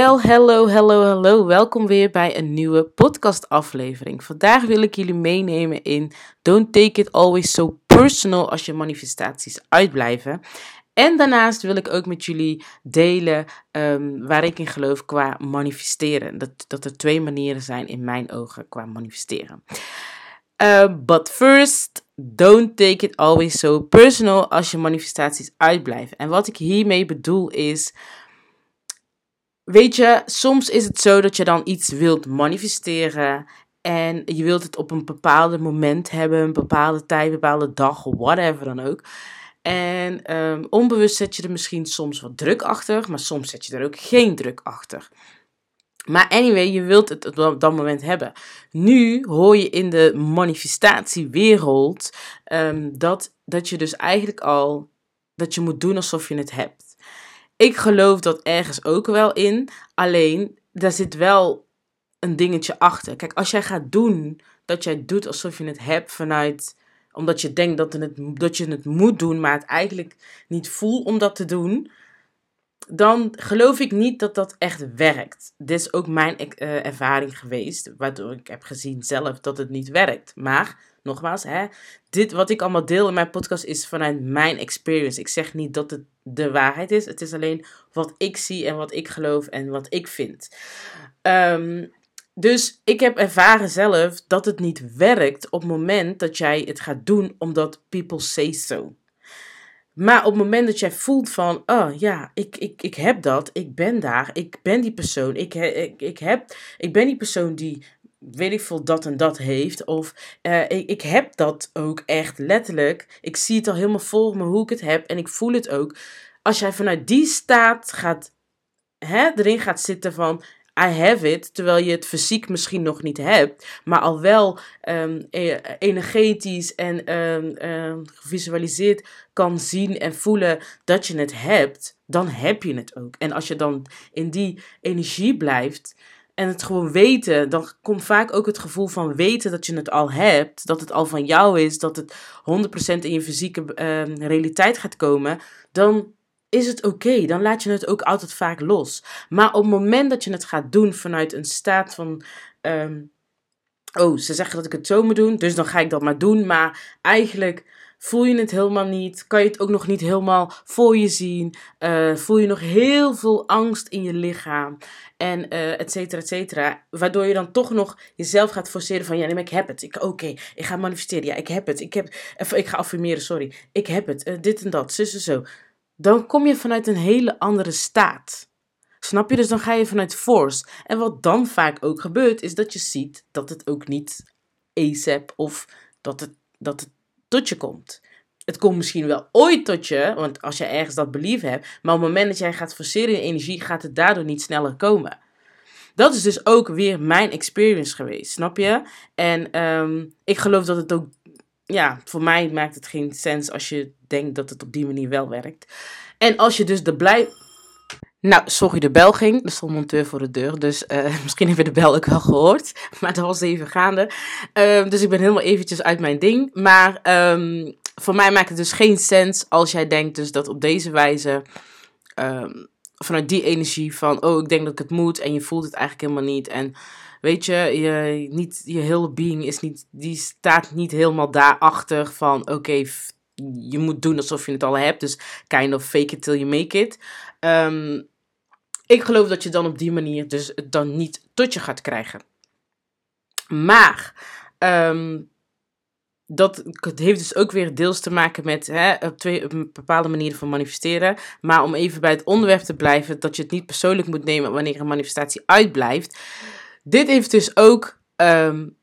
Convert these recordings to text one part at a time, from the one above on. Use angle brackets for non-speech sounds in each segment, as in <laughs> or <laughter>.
Wel, hello, hello, hello. Welkom weer bij een nieuwe podcastaflevering. Vandaag wil ik jullie meenemen in Don't Take It Always So Personal als je manifestaties uitblijven. En daarnaast wil ik ook met jullie delen um, waar ik in geloof qua manifesteren. Dat, dat er twee manieren zijn in mijn ogen qua manifesteren. Uh, but first, don't take it always so personal als je manifestaties uitblijven. En wat ik hiermee bedoel is Weet je, soms is het zo dat je dan iets wilt manifesteren. En je wilt het op een bepaald moment hebben, een bepaalde tijd, een bepaalde dag, whatever dan ook. En um, onbewust zet je er misschien soms wat druk achter, maar soms zet je er ook geen druk achter. Maar anyway, je wilt het op dat moment hebben. Nu hoor je in de manifestatiewereld um, dat, dat je dus eigenlijk al dat je moet doen alsof je het hebt. Ik geloof dat ergens ook wel in. Alleen, daar zit wel een dingetje achter. Kijk, als jij gaat doen dat jij doet alsof je het hebt vanuit omdat je denkt dat, het, dat je het moet doen, maar het eigenlijk niet voelt om dat te doen, dan geloof ik niet dat dat echt werkt. Dit is ook mijn uh, ervaring geweest, waardoor ik heb gezien zelf dat het niet werkt. Maar nogmaals, hè, dit wat ik allemaal deel in mijn podcast is vanuit mijn experience. Ik zeg niet dat het de waarheid is. Het is alleen wat ik zie en wat ik geloof en wat ik vind. Ehm, dus ik heb ervaren zelf dat het niet werkt op het moment dat jij het gaat doen omdat people say so. Maar op het moment dat jij voelt van, oh ja, ik, ik, ik heb dat, ik ben daar, ik ben die persoon, ik, ik, ik, heb, ik ben die persoon die weet ik veel, dat en dat heeft. Of uh, ik, ik heb dat ook echt letterlijk. Ik zie het al helemaal voor me hoe ik het heb en ik voel het ook. Als jij vanuit die staat gaat, hè, erin gaat zitten van I have it, terwijl je het fysiek misschien nog niet hebt, maar al wel um, energetisch en um, gevisualiseerd kan zien en voelen dat je het hebt, dan heb je het ook. En als je dan in die energie blijft, en het gewoon weten, dan komt vaak ook het gevoel van weten dat je het al hebt, dat het al van jou is, dat het 100% in je fysieke uh, realiteit gaat komen, dan is het oké. Dan laat je het ook altijd vaak los. Maar op het moment dat je het gaat doen vanuit een staat van. Um, oh, ze zeggen dat ik het zo moet doen, dus dan ga ik dat maar doen. Maar eigenlijk Voel je het helemaal niet? Kan je het ook nog niet helemaal voor je zien? Uh, voel je nog heel veel angst in je lichaam? En uh, et cetera, et cetera. Waardoor je dan toch nog jezelf gaat forceren van... Ja, nee, maar ik heb het. Oké, okay, ik ga manifesteren. Ja, ik heb het. Ik, heb, ik ga affirmeren, sorry. Ik heb het. Uh, dit en dat. Zus en zo. Dan kom je vanuit een hele andere staat. Snap je? Dus dan ga je vanuit force. En wat dan vaak ook gebeurt, is dat je ziet dat het ook niet ASAP of dat het, dat het tot je komt. Het komt misschien wel ooit tot je, want als je ergens dat belief hebt, maar op het moment dat jij gaat forceren in energie, gaat het daardoor niet sneller komen. Dat is dus ook weer mijn experience geweest, snap je? En um, ik geloof dat het ook, ja, voor mij maakt het geen sens als je denkt dat het op die manier wel werkt. En als je dus de blij nou, sorry, de bel ging. Er stond monteur voor de deur. Dus uh, <laughs> misschien heb je de bel ook wel gehoord. <laughs> Maar dat was even gaande. Uh, dus ik ben helemaal eventjes uit mijn ding. Maar um, voor mij maakt het dus geen sens als jij denkt dus dat op deze wijze... Um, vanuit die energie van, oh, ik denk dat ik het moet. En je voelt het eigenlijk helemaal niet. En weet je, je, niet, je hele being is niet, die staat niet helemaal daarachter van, oké, je moet doen alsof je het al hebt. Dus kind of fake it till you make it. Um, ik geloof dat je dan op die manier dus het dan niet tot je gaat krijgen. Maar um, dat het heeft dus ook weer deels te maken met hè, op twee bepaalde manieren van manifesteren. Maar om even bij het onderwerp te blijven, dat je het niet persoonlijk moet nemen wanneer een manifestatie uitblijft. Dit heeft dus ook. Um,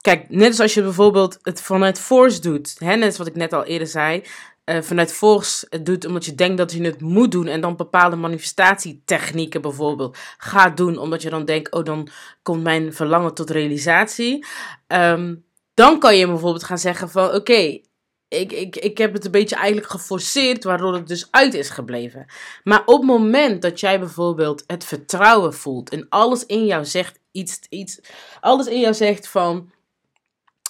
kijk, net als je bijvoorbeeld het vanuit force doet, hè, net als wat ik net al eerder zei. Uh, vanuit force doet omdat je denkt dat je het moet doen en dan bepaalde manifestatietechnieken bijvoorbeeld gaat doen omdat je dan denkt, oh dan komt mijn verlangen tot realisatie. Um, dan kan je bijvoorbeeld gaan zeggen van oké, ik, ik, ik heb het een beetje eigenlijk geforceerd, waardoor het dus uit is gebleven. Maar op het moment dat jij bijvoorbeeld het vertrouwen voelt en alles in jou zegt iets, iets alles in jou zegt van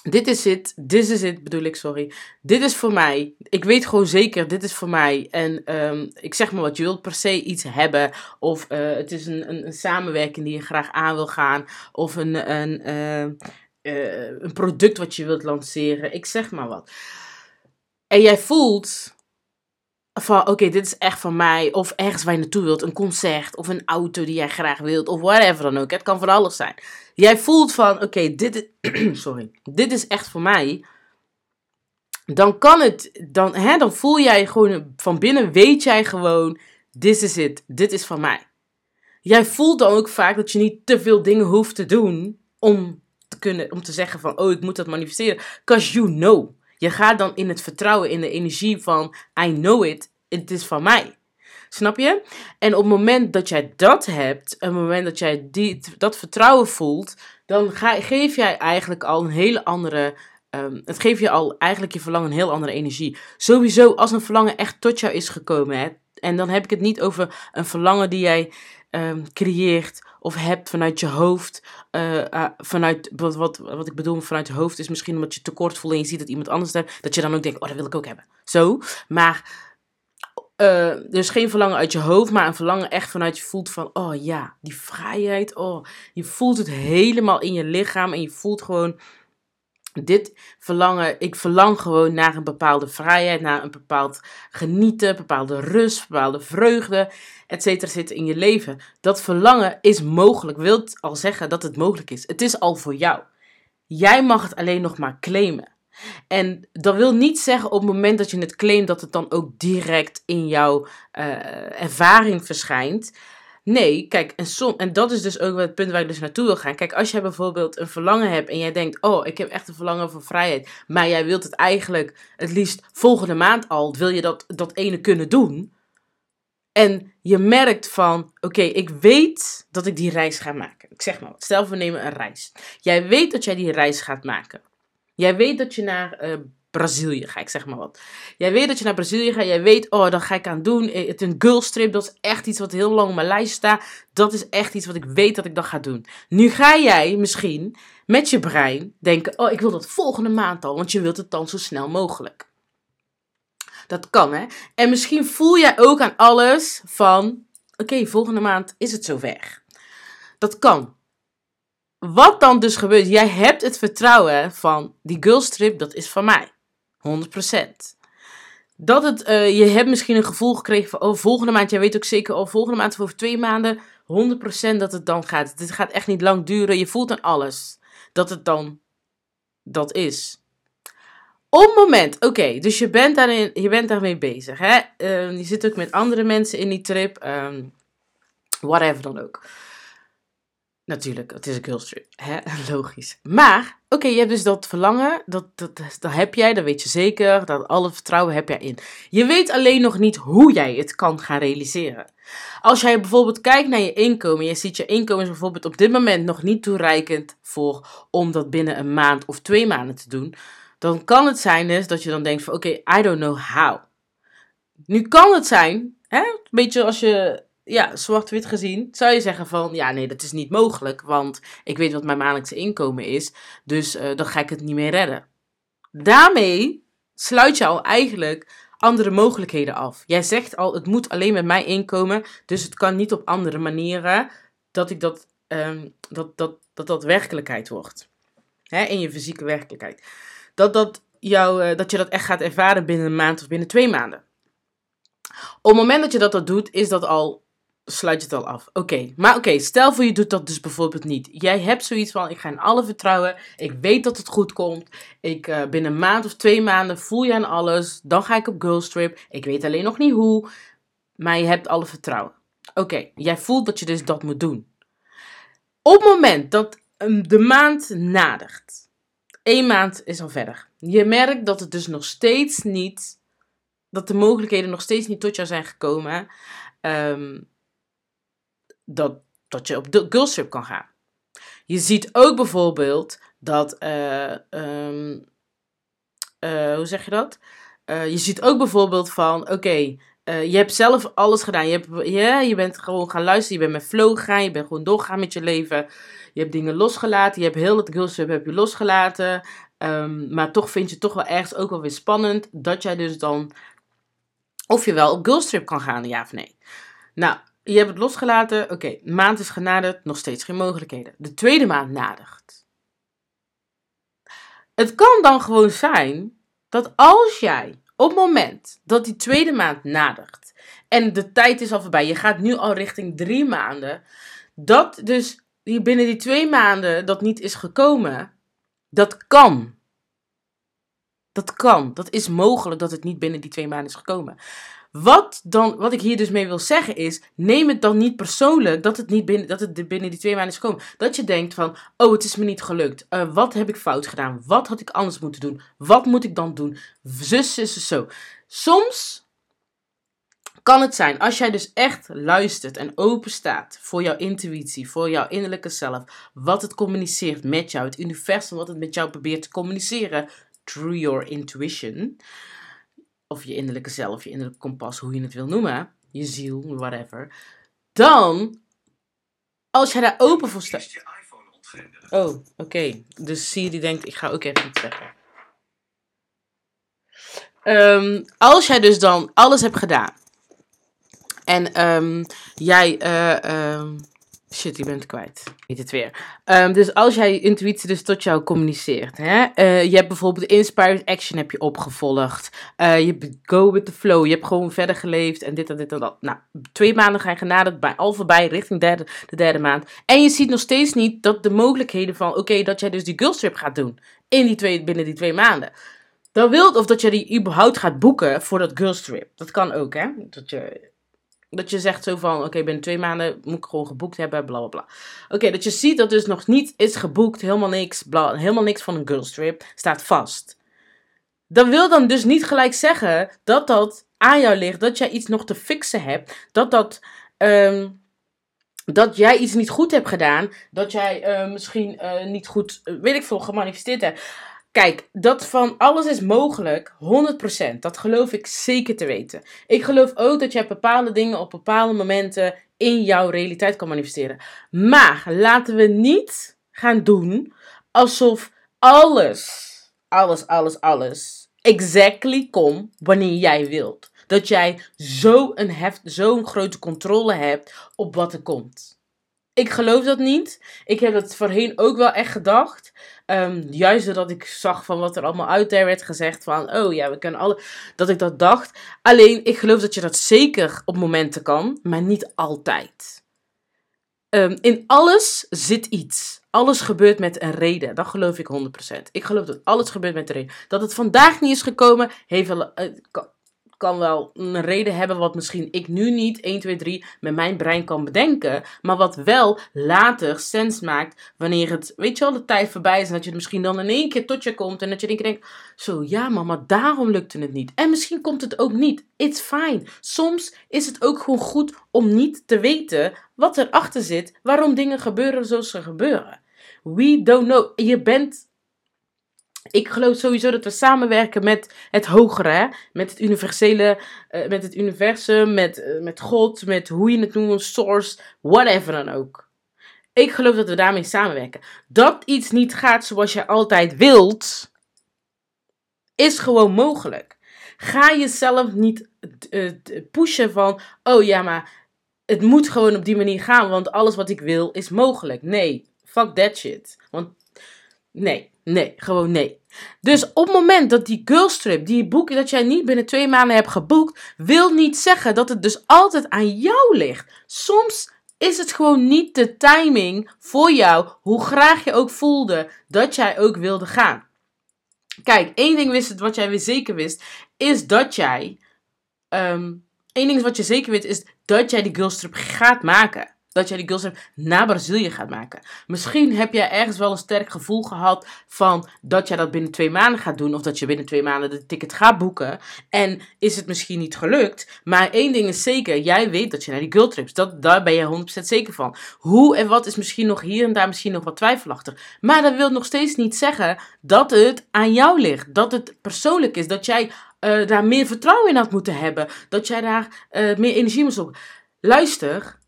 dit is het, dit is het, bedoel ik, sorry. Dit is voor mij. Ik weet gewoon zeker, dit is voor mij. En um, ik zeg maar wat, je wilt per se iets hebben. Of uh, het is een, een, een, samenwerking die je graag aan wil gaan. Of een, een, uh, uh, een product wat je wilt lanceren. Ik zeg maar wat. En jij voelt van oké, dit is echt van mij. Of ergens waar je naartoe wilt. Een concert of een auto die jij graag wilt. Of whatever dan ook. Het kan van alles zijn. Jij voelt van oké, dit, is, <clears throat> sorry, dit is echt voor mij. Dan kan het, dan, hè, dan voel jij gewoon van binnen, weet jij gewoon, this is it, dit is van mij. Jij voelt dan ook vaak dat je niet te veel dingen hoeft te doen om te kunnen, om te zeggen van, oh, ik moet dat manifesteren. Cause you know. Je gaat dan in het vertrouwen, in de energie van I know it, het is van mij. Snap je? En op het moment dat jij dat hebt, op het moment dat jij die, dat vertrouwen voelt, dan ga, geef jij eigenlijk al een hele andere. Um, het geeft je al eigenlijk je verlangen een heel andere energie. Sowieso, als een verlangen echt tot jou is gekomen. Hè, en dan heb ik het niet over een verlangen die jij um, creëert of hebt vanuit je hoofd. Uh, uh, vanuit, wat, wat, wat ik bedoel vanuit je hoofd is misschien omdat je tekort voelt en je ziet dat iemand anders heeft. Dat je dan ook denkt, oh dat wil ik ook hebben. Zo. Maar uh, dus geen verlangen uit je hoofd, maar een verlangen echt vanuit je voelt van, oh ja, die vrijheid. Oh, je voelt het helemaal in je lichaam en je voelt gewoon dit verlangen, ik verlang gewoon naar een bepaalde vrijheid, naar een bepaald genieten, bepaalde rust, bepaalde vreugde, et cetera, zit in je leven. Dat verlangen is mogelijk, wilt al zeggen dat het mogelijk is. Het is al voor jou. Jij mag het alleen nog maar claimen. En dat wil niet zeggen op het moment dat je het claimt dat het dan ook direct in jouw uh, ervaring verschijnt. Nee, kijk, en, som, en dat is dus ook het punt waar ik dus naartoe wil gaan. Kijk, als jij bijvoorbeeld een verlangen hebt en jij denkt, oh, ik heb echt een verlangen voor vrijheid, maar jij wilt het eigenlijk het liefst volgende maand al, wil je dat, dat ene kunnen doen. En je merkt van, oké, ik weet dat ik die reis ga maken. Ik zeg maar stel we nemen een reis. Jij weet dat jij die reis gaat maken. Jij weet dat je naar uh, Brazilië gaat, ik zeg maar wat. Jij weet dat je naar Brazilië gaat. Jij weet, oh, dat ga ik aan doen. Eh, het een girlstrip, dat is echt iets wat heel lang op mijn lijst staat. Dat is echt iets wat ik weet dat ik dat ga doen. Nu ga jij misschien met je brein denken, oh, ik wil dat volgende maand al. Want je wilt het dan zo snel mogelijk. Dat kan, hè. En misschien voel jij ook aan alles van, oké, volgende maand is het zover. Dat kan. Wat dan dus gebeurt, jij hebt het vertrouwen van die girlstrip, dat is van mij. 100%. Dat het, uh, je hebt misschien een gevoel gekregen van, oh, volgende maand, jij weet ook zeker, oh, volgende maand of over twee maanden, 100% dat het dan gaat. Dit gaat echt niet lang duren, je voelt aan alles dat het dan dat is. Op moment, oké, dus je bent, daarin, je bent daarmee bezig. Hè? Uh, je zit ook met andere mensen in die trip, um, whatever dan ook. Natuurlijk, het is een girlstrip. Hè? <laughs> Logisch. Maar, oké, je hebt dus dat verlangen. Dat, dat, dat heb jij, dat weet je zeker. Dat alle vertrouwen heb jij in. Je weet alleen nog niet hoe jij het kan gaan realiseren. Als jij bijvoorbeeld kijkt naar je inkomen. Je ziet je inkomen is bijvoorbeeld op dit moment nog niet toereikend voor om dat binnen een maand of twee maanden te doen. Dan kan het zijn dus dat je dan denkt van oké, I don't know how. Nu kan het zijn, hè, een beetje als je ja, zwart-wit gezien, zou je zeggen van, ja, nee, dat is niet mogelijk, want ik weet wat mijn maandelijkse inkomen is, dus uh, dan ga ik het niet meer redden. Daarmee sluit je al eigenlijk andere mogelijkheden af. Jij zegt al, het moet alleen met mijn inkomen, dus het kan niet op andere manieren dat ik dat, um, dat, dat, dat, dat werkelijkheid wordt. Hè, in je fysieke werkelijkheid. Dat, dat, jou, uh, dat je dat echt gaat ervaren binnen een maand of binnen twee maanden. Op het moment dat je dat, dat doet, is dat al sluit je het al af. Oké, maar oké, stel voor je doet dat dus bijvoorbeeld niet. Jij hebt zoiets van, ik ga in alle vertrouwen, ik weet dat het goed komt. Ik uh, binnen een maand of twee maanden voel je aan alles, dan ga ik op girlstrip. Ik weet alleen nog niet hoe, maar je hebt alle vertrouwen. Oké, jij voelt dat je dus dat moet doen. Op het moment dat de maand nadert, één maand is al verder. Je merkt dat het dus nog steeds niet, dat de mogelijkheden nog steeds niet tot jou zijn gekomen. Um, dat, dat je op de girlstrip kan gaan. Je ziet ook bijvoorbeeld dat, uh, um, uh, hoe zeg je dat? Uh, je ziet ook bijvoorbeeld van, oké, je hebt zelf alles gedaan. Je, hebt, je bent gewoon gaan luisteren, je bent met flow gegaan, je bent gewoon doorgegaan met je leven. Je hebt dingen losgelaten, je hebt heel het girlstrip heb je losgelaten. Ehm, maar toch vind je het toch wel ergens ook wel weer spannend dat jij dus dan, of je wel op girlstrip kan gaan, ja of nee. Nou, je hebt het losgelaten. Oké, maand is genaderd, nog steeds geen mogelijkheden. De tweede maand nadert. Het kan dan gewoon zijn dat als jij op het moment dat die tweede maand nadert en de tijd is al voorbij, je gaat nu al richting drie maanden, dat dus binnen die twee maanden dat niet is gekomen, dat kan. Dat kan. Dat is mogelijk dat het niet binnen die twee maanden is gekomen. Wat, dan, wat ik hier dus mee wil zeggen is, neem het dan niet persoonlijk dat het, niet binnen, dat het binnen die twee maanden is gekomen. Dat je denkt van, oh het is me niet gelukt. Uh, wat heb ik fout gedaan? Wat had ik anders moeten doen? Wat moet ik dan doen? Zus, zus, zo. Soms kan het zijn, als jij dus echt luistert en open staat voor jouw intuïtie, voor jouw innerlijke zelf, wat het communiceert met jou, het universum wat het met jou probeert te communiceren through your intuition of je innerlijke zelf, je innerlijke kompas, hoe je het wil noemen, je ziel, whatever, dan, als jij daar open voor staat. Oh, oké. Okay. Dus Siri denkt, ik ga ook even iets zeggen. Um, als jij dus dan alles hebt gedaan en um, jij uh, um, Shit, je bent kwijt. Weet het weer. Um, dus als jij intuïtie dus tot jou communiceert. Hè? Uh, je hebt bijvoorbeeld Inspired Action heb je opgevolgd. Uh, je hebt Go with the Flow. Je hebt gewoon verder geleefd. En dit en dit en dat. Nou, twee maanden ga je genaderd. Bij, al voorbij richting derde, de derde maand. En je ziet nog steeds niet dat de mogelijkheden van... Oké, dat jij dus die girlstrip gaat doen. In die twee, binnen die twee maanden. Dat wil of dat je die überhaupt gaat boeken voor dat girlstrip. Dat kan ook, hè. Dat je dat je zegt zo van, oké, binnen twee maanden moet ik gewoon geboekt hebben, bla bla bla. Oké, dat je ziet dat dus nog niet is geboekt, helemaal niks, bla, helemaal niks van een girlstrip, staat vast. Dat wil dan dus niet gelijk zeggen dat dat aan jou ligt, dat jij iets nog te fixen hebt, dat dat... Um, dat jij iets niet goed hebt gedaan, dat jij uh, misschien uh, niet goed, uh, weet ik veel, gemanifesteerd hebt. Kijk, dat van alles is mogelijk, 100%. Dat geloof ik zeker te weten. Ik geloof ook dat jij bepaalde dingen op bepaalde momenten in jouw realiteit kan manifesteren. Maar laten we niet gaan doen alsof alles, alles, alles, alles exactly komt wanneer jij wilt. Dat jij zo'n zo'n grote controle hebt op wat er komt. Ik geloof dat niet. Ik heb dat voorheen ook wel echt gedacht. Um, juist doordat ik zag van wat er allemaal uit daar werd gezegd. Van, oh ja, we kunnen alle... Dat ik dat dacht. Alleen, ik geloof dat je dat zeker op momenten kan. Maar niet altijd. Um, in alles zit iets. Alles gebeurt met een reden. Dat geloof ik 100%. Ik geloof dat alles gebeurt met een reden. Dat het vandaag niet is gekomen, heeft wel, kan wel een reden hebben wat misschien ik nu niet 1, 2, 3 met mijn brein kan bedenken. Maar wat wel later sens maakt wanneer het, weet je wel, de tijd voorbij is. En dat je het misschien dan in één keer tot je komt. En dat je denkt, zo ja mama, daarom lukte het niet. En misschien komt het ook niet. It's fine. Soms is het ook gewoon goed om niet te weten wat erachter zit. Waarom dingen gebeuren zoals ze gebeuren. We don't know. Je bent ik geloof sowieso dat we samenwerken met het hogere, met het universele, uh, met het universum, met, uh, met God, met hoe je het noemt, source, whatever dan ook. Ik geloof dat we daarmee samenwerken. Dat iets niet gaat zoals je altijd wilt, is gewoon mogelijk. Ga jezelf niet uh, pushen van, oh ja, maar het moet gewoon op die manier gaan, want alles wat ik wil is mogelijk. Nee, fuck that shit. Want nee, Nee, gewoon nee. Dus op het moment dat die girlstrip, die boek dat jij niet binnen twee maanden hebt geboekt, wil niet zeggen dat het dus altijd aan jou ligt. Soms is het gewoon niet de timing voor jou, hoe graag je ook voelde dat jij ook wilde gaan. Kijk, één ding wist het, wat jij weer zeker wist, is dat jij. Um, één ding wat je zeker weet, is dat jij die girlstrip gaat maken dat jij die girlstrip naar Brazilië gaat maken. Misschien heb jij ergens wel een sterk gevoel gehad van dat jij dat binnen twee maanden gaat doen. Of dat je binnen twee maanden de ticket gaat boeken. En is het misschien niet gelukt. Maar één ding is zeker. Jij weet dat je naar die girltrips. Dat, daar ben je 100% zeker van. Hoe en wat is misschien nog hier en daar misschien nog wat twijfelachtig. Maar dat wil nog steeds niet zeggen dat het aan jou ligt. Dat het persoonlijk is. Dat jij uh, daar meer vertrouwen in had moeten hebben. Dat jij daar uh, meer energie moest op. Luister,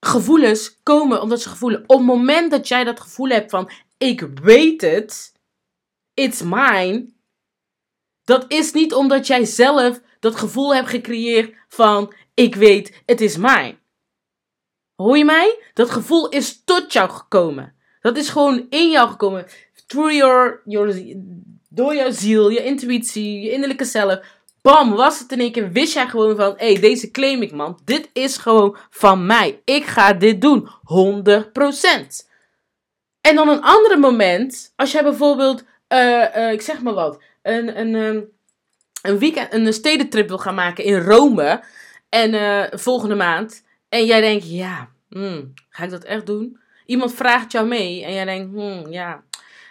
gevoelens komen omdat ze gevoelen. Op het moment dat jij dat gevoel hebt van ik weet het, it's mine, dat is niet omdat jij zelf dat gevoel hebt gecreëerd van ik weet, het is mijn. Hoor je mij? Dat gevoel is tot jou gekomen. Dat is gewoon in jou gekomen. Through your, your, door jouw ziel, je intuïtie, je innerlijke zelf. Bam, was het in één keer, wist jij gewoon van, hé, hey, deze claim ik man. Dit is gewoon van mij. Ik ga dit doen. 100%. En dan een ander moment, als jij bijvoorbeeld, uh, uh, ik zeg maar wat, een, een, um, een weekend, een stedentrip wil gaan maken in Rome. En uh, volgende maand. En jij denkt, ja, hmm, ga ik dat echt doen? Iemand vraagt jou mee en jij denkt, hmm, ja,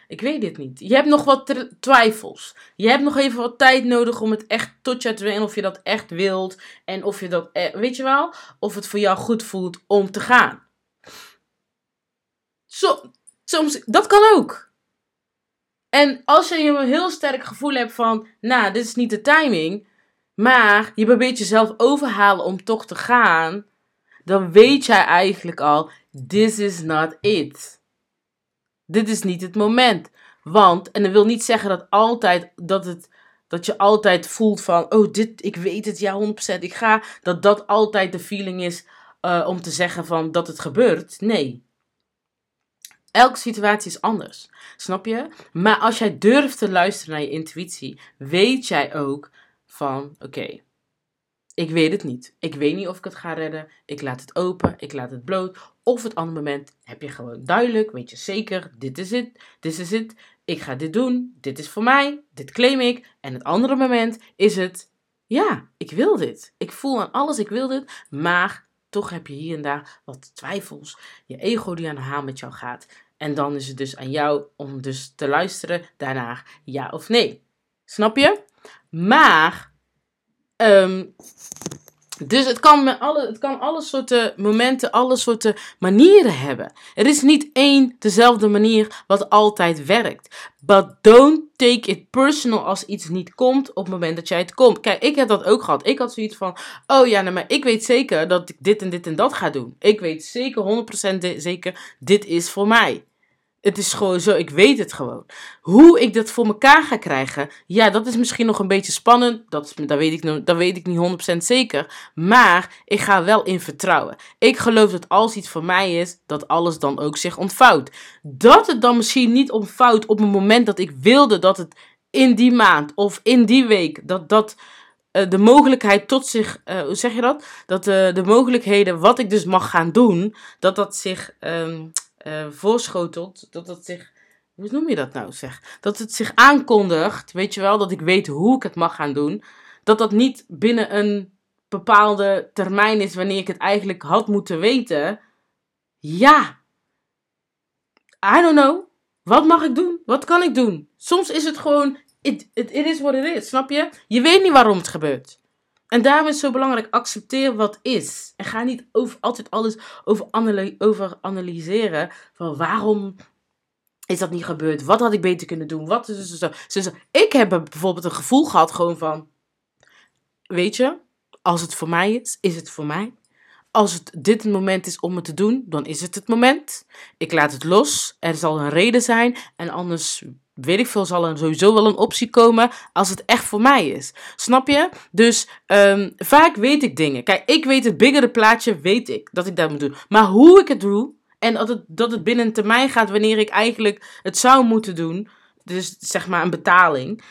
ik weet dit niet. Je hebt nog wat twijfels. Je hebt nog even wat tijd nodig om het echt tot je te weten of je dat echt wilt. En of je dat, e-, weet je wel, of het voor jou goed voelt om te gaan. Zo, soms, dat kan ook. En als je een heel sterk gevoel hebt van, nou, dit is niet de timing, maar je probeert jezelf overhalen om toch te gaan, dan weet jij eigenlijk al, this is not it. Dit is niet het moment. Want, en dat wil niet zeggen dat altijd, dat het, dat je altijd voelt van, oh dit, ik weet het, ja 100%, ik ga, dat dat altijd de feeling is uh, om te zeggen van dat het gebeurt. Nee. Elke situatie is anders. Snap je? Maar als jij durft te luisteren naar je intuïtie, weet jij ook van: oké, ik weet het niet. Ik weet niet of ik het ga redden. Ik laat het open, ik laat het bloot. Of het andere moment heb je gewoon duidelijk, weet je zeker: dit is het, dit is het. Ik ga dit doen, dit is voor mij, dit claim ik. En het andere moment is het: ja, ik wil dit. Ik voel aan alles, ik wil dit. Maar toch heb je hier en daar wat twijfels. Je ego die aan de haal met jou gaat. En dan is het dus aan jou om dus te luisteren daarna ja of nee. Snap je? Maar, um, dus het kan, met alle, het kan alle soorten momenten, alle soorten manieren hebben. Er is niet één dezelfde manier wat altijd werkt. But don't take it personal als iets niet komt op het moment dat jij het komt. Kijk, ik heb dat ook gehad. Ik had zoiets van, oh ja, nou, maar ik weet zeker dat ik dit en dit en dat ga doen. Ik weet zeker, 100% zeker, dit is voor mij. Het is gewoon zo, ik weet het gewoon. Hoe ik dat voor mekaar ga krijgen, ja, dat is misschien nog een beetje spannend. Dat, dat, weet, ik, dat weet ik niet 100% zeker. Maar ik ga wel in vertrouwen. Ik geloof dat als iets voor mij is, dat alles dan ook zich ontvouwt. Dat het dan misschien niet ontvouwt op het moment dat ik wilde dat het in die maand of in die week, dat dat uh, de mogelijkheid tot zich, uh, hoe zeg je dat? Dat uh, de mogelijkheden wat ik dus mag gaan doen, dat dat zich. Um, uh, voorschotelt, dat het zich, hoe noem je dat nou zeg? Dat het zich aankondigt, weet je wel, dat ik weet hoe ik het mag gaan doen. Dat dat niet binnen een bepaalde termijn is wanneer ik het eigenlijk had moeten weten. Ja. I don't know. Wat mag ik doen? Wat kan ik doen? Soms is het gewoon, it, it, it is what it is, snap je? Je weet niet waarom het gebeurt. En daarom is het zo belangrijk, accepteer wat is. En ga niet over, altijd alles over, over analyseren. Van waarom is dat niet gebeurd? Wat had ik beter kunnen doen? Wat is zo, zo. Ik heb bijvoorbeeld een gevoel gehad gewoon van... Weet je, als het voor mij is, is het voor mij. Als het dit het moment is om het te doen, dan is het het moment. Ik laat het los. Er zal een reden zijn. En anders weet ik veel, zal er sowieso wel een optie komen als het echt voor mij is. Snap je? Dus um, vaak weet ik dingen. Kijk, ik weet het biggere plaatje, weet ik dat ik dat moet doen. Maar hoe ik het doe en dat het, dat het binnen een termijn gaat wanneer ik eigenlijk het zou moeten doen, dus zeg maar een betaling,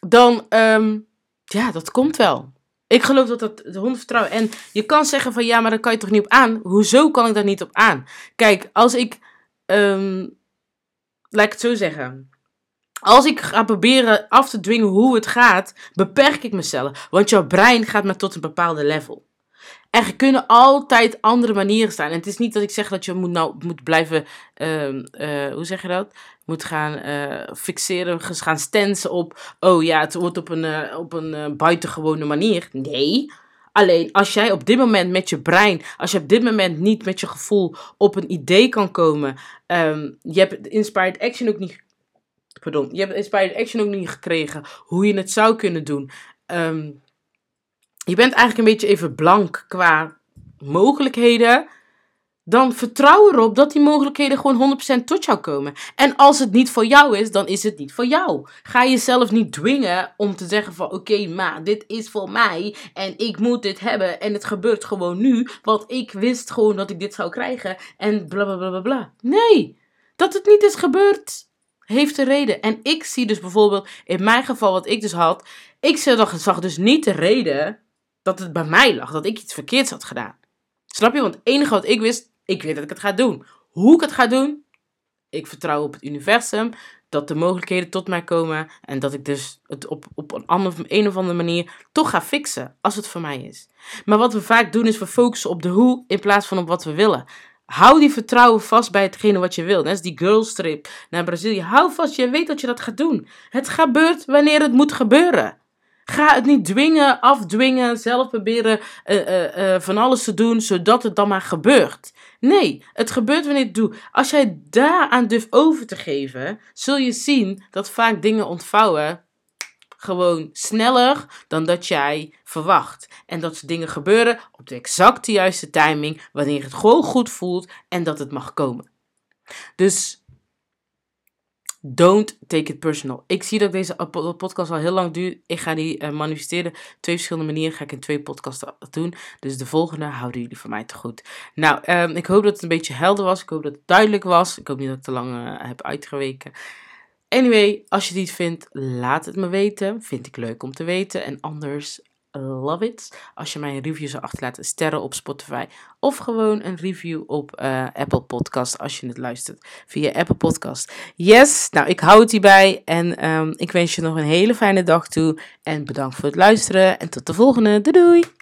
dan, um, ja, dat komt wel. Ik geloof dat dat de hond vertrouwen. En je kan zeggen van ja, maar daar kan je toch niet op aan. Hoezo kan ik daar niet op aan? Kijk, als ik um, laat ik het zo zeggen. Als ik ga proberen af te dwingen hoe het gaat, beperk ik mezelf. Want jouw brein gaat maar tot een bepaalde level. Er kunnen altijd andere manieren staan. En het is niet dat ik zeg dat je moet, nou, moet blijven, uh, uh, hoe zeg je dat? Moet gaan uh, fixeren, gaan stensen op, oh ja, het wordt op een, uh, op een buitengewone manier. Nee, Alleen als jij op dit moment met je brein, als je op dit moment niet met je gevoel op een idee kan komen, um, je hebt inspired action ook niet, pardon, je hebt inspired action ook niet gekregen, hoe je het zou kunnen doen. Um, je bent eigenlijk een beetje even blank qua mogelijkheden. Dan vertrouw erop dat die mogelijkheden gewoon 100% tot jou komen. En als het niet voor jou is, dan is het niet voor jou. Ga jezelf niet dwingen om te zeggen van oké, maar dit is voor mij en ik moet dit hebben en het gebeurt gewoon nu, want ik wist gewoon dat ik dit zou krijgen en bla bla bla bla bla. Nee, dat het niet is gebeurd heeft een reden. En ik zie dus bijvoorbeeld in mijn geval wat ik dus had, ik zag dus niet de reden dat het bij mij lag, dat ik iets verkeerds had gedaan. Snap je? Want het enige wat ik wist, ik weet dat ik het ga doen. Hoe ik het ga doen, ik vertrouw op het universum, dat de mogelijkheden tot mij komen en dat ik dus het op, op een, een of andere manier toch ga fixen, als het voor mij is. Maar wat we vaak doen is we focussen op de hoe in plaats van op wat we willen. Hou die vertrouwen vast bij hetgene wat je wil. Net als die girlstrip naar Brazilië. Hou vast, je weet dat je dat gaat doen. Het gebeurt wanneer het moet gebeuren. Ga het niet dwingen, afdwingen, zelf proberen uh, uh, uh, van alles te doen, zodat het dan maar gebeurt. Nee, het gebeurt wanneer je het doet. Als jij daaraan durft over te geven, zul je zien dat vaak dingen ontvouwen gewoon sneller dan dat jij verwacht. En dat dingen gebeuren op de exacte juiste timing, wanneer het gewoon goed voelt en dat het mag komen. Dus Don't take it personal. Ik zie dat deze podcast al heel lang duurt. Ik ga die uh, manifesteren. Twee verschillende manieren ga ik in twee podcasts doen. Dus de volgende houden jullie van mij te goed. Nou, um, ik hoop dat het een beetje helder was. Ik hoop dat het duidelijk was. Ik hoop niet dat ik te lang uh, heb uitgeweken. Anyway, als je niet vindt, laat het me weten. Vind ik leuk om te weten. En anders love it. Als je mij een review zou achterlaten, sterren op Spotify. Of gewoon een review op uh, Apple Podcast als je het luistert via Apple Podcast. Yes, nou ik hou het hierbij. En um, ik wens je nog een hele fijne dag toe. En bedankt voor het luisteren. En tot de volgende. Doei doei!